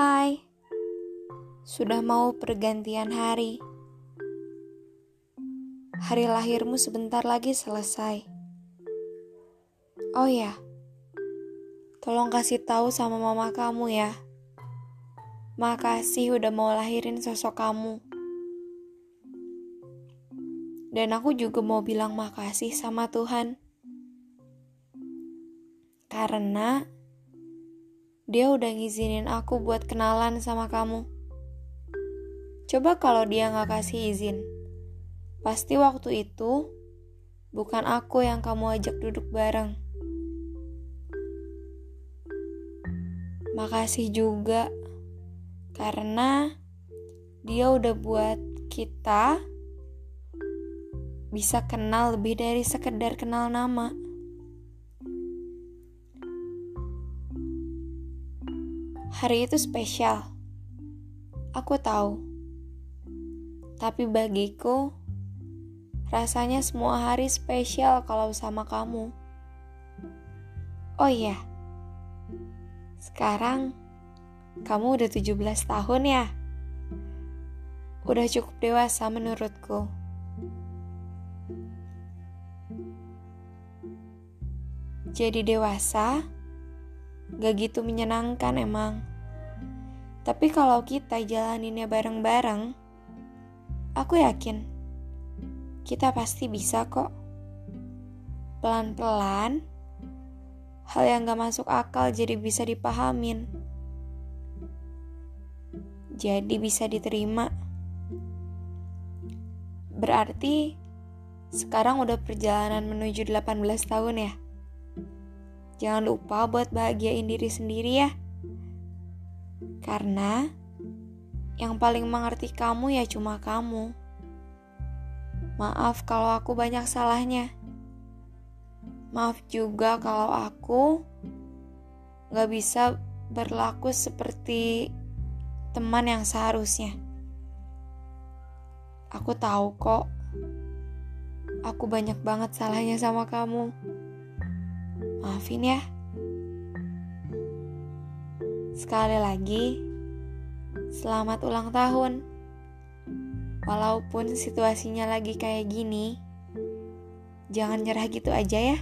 Hai, sudah mau pergantian hari. Hari lahirmu sebentar lagi selesai. Oh ya, tolong kasih tahu sama mama kamu ya. Makasih udah mau lahirin sosok kamu. Dan aku juga mau bilang makasih sama Tuhan. Karena dia udah ngizinin aku buat kenalan sama kamu. Coba kalau dia nggak kasih izin. Pasti waktu itu bukan aku yang kamu ajak duduk bareng. Makasih juga karena dia udah buat kita bisa kenal lebih dari sekedar kenal nama. Hari itu spesial. Aku tahu. Tapi bagiku, rasanya semua hari spesial kalau sama kamu. Oh iya, sekarang kamu udah 17 tahun ya? Udah cukup dewasa menurutku. Jadi dewasa, gak gitu menyenangkan emang. Tapi kalau kita jalaninnya bareng-bareng, aku yakin kita pasti bisa kok. Pelan-pelan, hal yang gak masuk akal jadi bisa dipahamin. Jadi bisa diterima. Berarti sekarang udah perjalanan menuju 18 tahun ya. Jangan lupa buat bahagiain diri sendiri ya. Karena yang paling mengerti kamu ya cuma kamu. Maaf kalau aku banyak salahnya. Maaf juga kalau aku gak bisa berlaku seperti teman yang seharusnya. Aku tahu kok, aku banyak banget salahnya sama kamu. Maafin ya. Sekali lagi, selamat ulang tahun. Walaupun situasinya lagi kayak gini, jangan nyerah gitu aja ya.